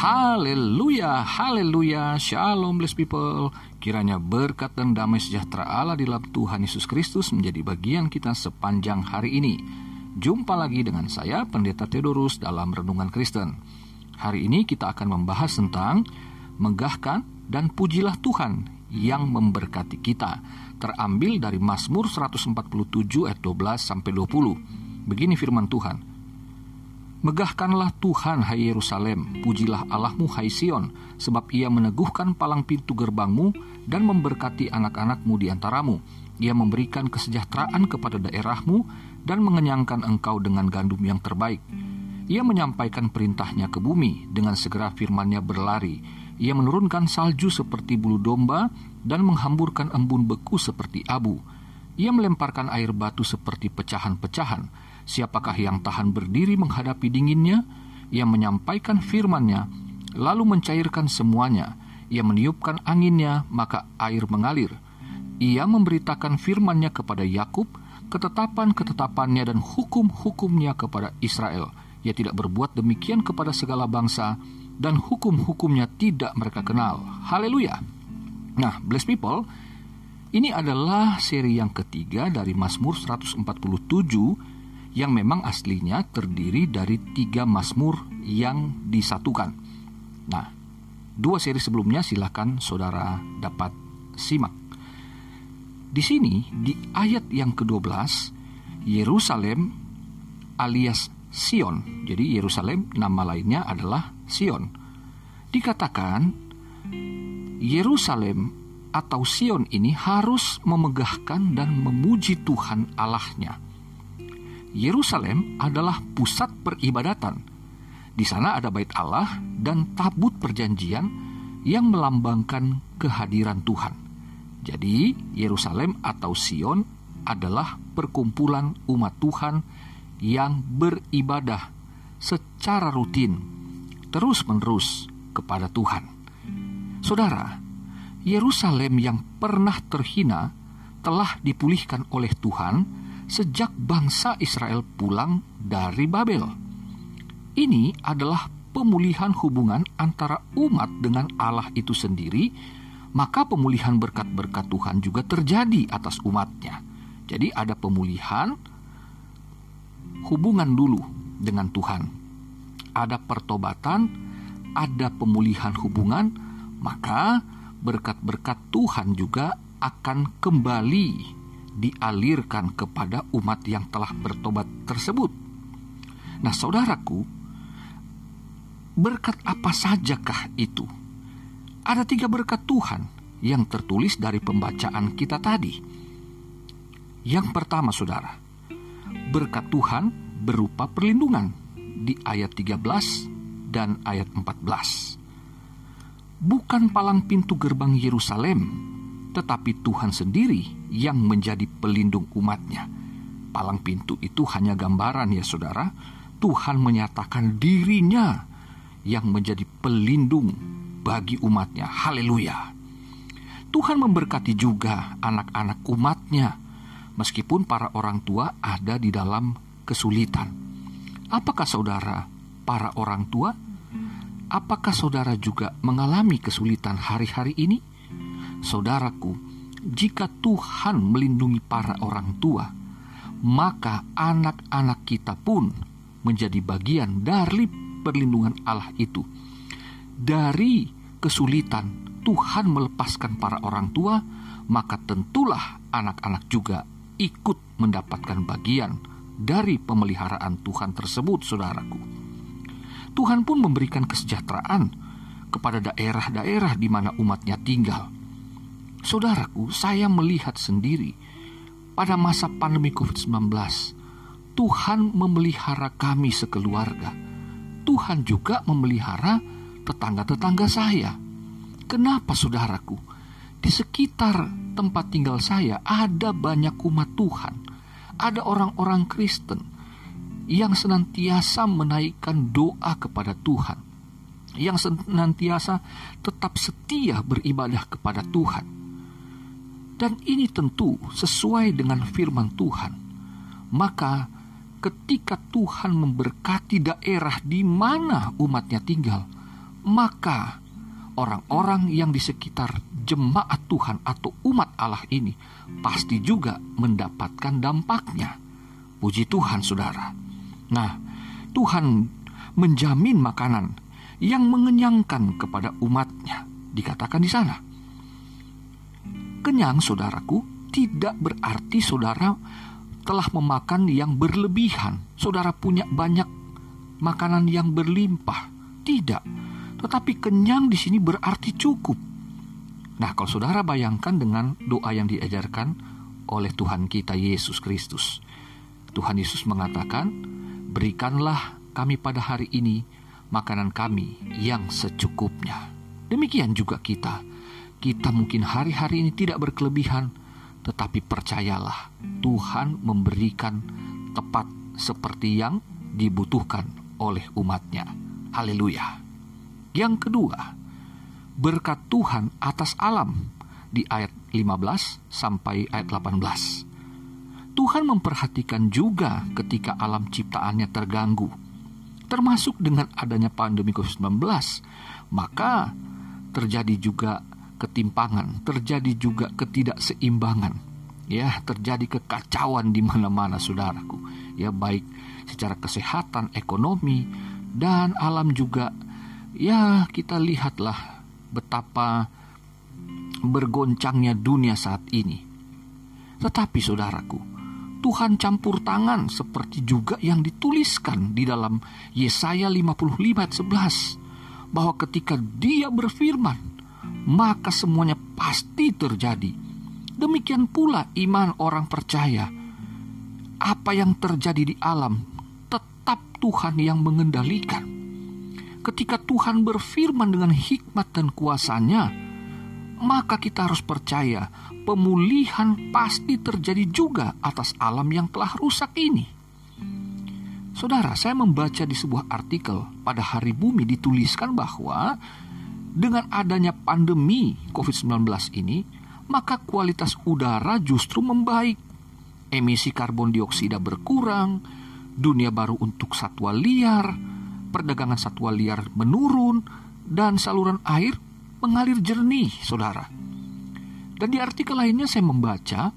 Haleluya, haleluya, shalom blessed people. Kiranya berkat dan damai sejahtera Allah di dalam Tuhan Yesus Kristus menjadi bagian kita sepanjang hari ini. Jumpa lagi dengan saya, Pendeta Theodorus dalam Renungan Kristen. Hari ini kita akan membahas tentang megahkan dan pujilah Tuhan yang memberkati kita. Terambil dari Mazmur 147 ayat 12 sampai 20. Begini firman Tuhan. Megahkanlah Tuhan, hai Yerusalem, pujilah Allahmu, hai Sion, sebab ia meneguhkan palang pintu gerbangmu dan memberkati anak-anakmu di antaramu. Ia memberikan kesejahteraan kepada daerahmu dan mengenyangkan engkau dengan gandum yang terbaik. Ia menyampaikan perintahnya ke bumi, dengan segera firmannya berlari. Ia menurunkan salju seperti bulu domba dan menghamburkan embun beku seperti abu. Ia melemparkan air batu seperti pecahan-pecahan Siapakah yang tahan berdiri menghadapi dinginnya? Ia menyampaikan firman-Nya, lalu mencairkan semuanya. Ia meniupkan anginnya, maka air mengalir. Ia memberitakan firman-Nya kepada Yakub, ketetapan-ketetapannya dan hukum-hukumnya kepada Israel. Ia tidak berbuat demikian kepada segala bangsa, dan hukum-hukumnya tidak mereka kenal. Haleluya! Nah, bless people, ini adalah seri yang ketiga dari Mazmur 147 yang memang aslinya terdiri dari tiga Mazmur yang disatukan. Nah, dua seri sebelumnya silakan saudara dapat simak. Di sini, di ayat yang ke-12, Yerusalem alias Sion, jadi Yerusalem nama lainnya adalah Sion. Dikatakan, Yerusalem atau Sion ini harus memegahkan dan memuji Tuhan Allahnya Yerusalem adalah pusat peribadatan. Di sana ada bait Allah dan tabut perjanjian yang melambangkan kehadiran Tuhan. Jadi, Yerusalem atau Sion adalah perkumpulan umat Tuhan yang beribadah secara rutin, terus-menerus kepada Tuhan. Saudara, Yerusalem yang pernah terhina telah dipulihkan oleh Tuhan sejak bangsa Israel pulang dari Babel. Ini adalah pemulihan hubungan antara umat dengan Allah itu sendiri, maka pemulihan berkat-berkat Tuhan juga terjadi atas umatnya. Jadi ada pemulihan hubungan dulu dengan Tuhan. Ada pertobatan, ada pemulihan hubungan, maka berkat-berkat Tuhan juga akan kembali dialirkan kepada umat yang telah bertobat tersebut. Nah, saudaraku, berkat apa sajakah itu? Ada tiga berkat Tuhan yang tertulis dari pembacaan kita tadi. Yang pertama, saudara, berkat Tuhan berupa perlindungan di ayat 13 dan ayat 14. Bukan palang pintu gerbang Yerusalem tetapi Tuhan sendiri yang menjadi pelindung umatnya. Palang pintu itu hanya gambaran ya saudara, Tuhan menyatakan dirinya yang menjadi pelindung bagi umatnya. Haleluya. Tuhan memberkati juga anak-anak umatnya, meskipun para orang tua ada di dalam kesulitan. Apakah saudara para orang tua? Apakah saudara juga mengalami kesulitan hari-hari ini? Saudaraku, jika Tuhan melindungi para orang tua, maka anak-anak kita pun menjadi bagian dari perlindungan Allah itu. Dari kesulitan Tuhan melepaskan para orang tua, maka tentulah anak-anak juga ikut mendapatkan bagian dari pemeliharaan Tuhan tersebut, saudaraku. Tuhan pun memberikan kesejahteraan kepada daerah-daerah di mana umatnya tinggal Saudaraku, saya melihat sendiri pada masa pandemi COVID-19, Tuhan memelihara kami sekeluarga. Tuhan juga memelihara tetangga-tetangga saya. Kenapa saudaraku? Di sekitar tempat tinggal saya ada banyak umat Tuhan. Ada orang-orang Kristen yang senantiasa menaikkan doa kepada Tuhan. Yang senantiasa tetap setia beribadah kepada Tuhan dan ini tentu sesuai dengan firman Tuhan. Maka ketika Tuhan memberkati daerah di mana umatnya tinggal, maka orang-orang yang di sekitar jemaat Tuhan atau umat Allah ini pasti juga mendapatkan dampaknya. Puji Tuhan, saudara. Nah, Tuhan menjamin makanan yang mengenyangkan kepada umatnya. Dikatakan di sana. Kenyang, saudaraku, tidak berarti saudara telah memakan yang berlebihan. Saudara punya banyak makanan yang berlimpah. Tidak. Tetapi kenyang di sini berarti cukup. Nah, kalau saudara bayangkan dengan doa yang diajarkan oleh Tuhan kita Yesus Kristus. Tuhan Yesus mengatakan, "Berikanlah kami pada hari ini makanan kami yang secukupnya." Demikian juga kita. Kita mungkin hari-hari ini tidak berkelebihan, tetapi percayalah, Tuhan memberikan tepat seperti yang dibutuhkan oleh umatnya. Haleluya. Yang kedua, berkat Tuhan atas alam di ayat 15 sampai ayat 18. Tuhan memperhatikan juga ketika alam ciptaannya terganggu, termasuk dengan adanya pandemi COVID-19, maka terjadi juga ketimpangan, terjadi juga ketidakseimbangan. Ya, terjadi kekacauan di mana-mana saudaraku. Ya, baik secara kesehatan, ekonomi, dan alam juga. Ya, kita lihatlah betapa bergoncangnya dunia saat ini. Tetapi saudaraku, Tuhan campur tangan seperti juga yang dituliskan di dalam Yesaya 55 ayat 11 bahwa ketika dia berfirman maka semuanya pasti terjadi. Demikian pula iman orang percaya. Apa yang terjadi di alam tetap Tuhan yang mengendalikan. Ketika Tuhan berfirman dengan hikmat dan kuasanya, maka kita harus percaya pemulihan pasti terjadi juga atas alam yang telah rusak ini. Saudara, saya membaca di sebuah artikel pada hari bumi dituliskan bahwa dengan adanya pandemi COVID-19 ini, maka kualitas udara justru membaik. Emisi karbon dioksida berkurang, dunia baru untuk satwa liar, perdagangan satwa liar menurun, dan saluran air mengalir jernih, saudara. Dan di artikel lainnya saya membaca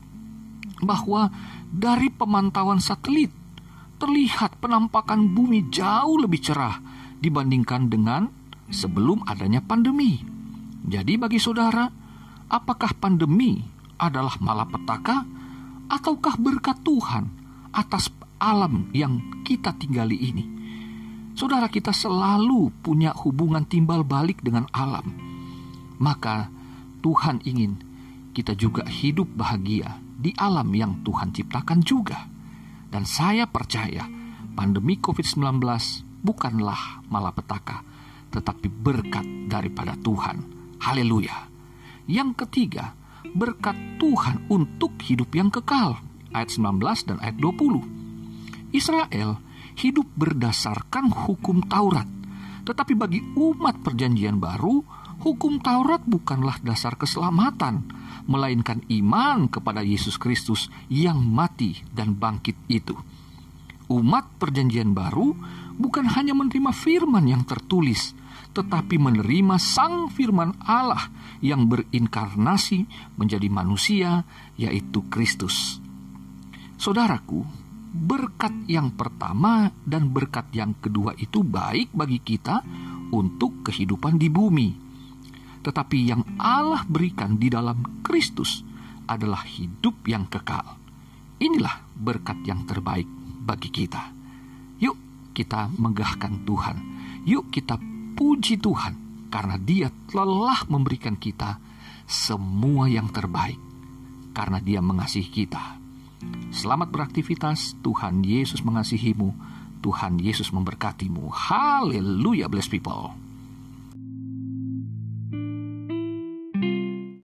bahwa dari pemantauan satelit terlihat penampakan bumi jauh lebih cerah dibandingkan dengan sebelum adanya pandemi. Jadi bagi saudara, apakah pandemi adalah malapetaka ataukah berkat Tuhan atas alam yang kita tinggali ini? Saudara kita selalu punya hubungan timbal balik dengan alam. Maka Tuhan ingin kita juga hidup bahagia di alam yang Tuhan ciptakan juga. Dan saya percaya pandemi COVID-19 bukanlah malapetaka, tetapi berkat daripada Tuhan. Haleluya. Yang ketiga, berkat Tuhan untuk hidup yang kekal. Ayat 19 dan ayat 20. Israel hidup berdasarkan hukum Taurat. Tetapi bagi umat perjanjian baru, hukum Taurat bukanlah dasar keselamatan, melainkan iman kepada Yesus Kristus yang mati dan bangkit itu. Umat perjanjian baru bukan hanya menerima firman yang tertulis, tetapi menerima Sang Firman Allah yang berinkarnasi menjadi manusia, yaitu Kristus. Saudaraku, berkat yang pertama dan berkat yang kedua itu baik bagi kita untuk kehidupan di bumi. Tetapi yang Allah berikan di dalam Kristus adalah hidup yang kekal. Inilah berkat yang terbaik bagi kita. Yuk kita megahkan Tuhan. Yuk kita puji Tuhan karena Dia telah memberikan kita semua yang terbaik karena Dia mengasihi kita. Selamat beraktivitas, Tuhan Yesus mengasihimu, Tuhan Yesus memberkatimu. Haleluya, bless people.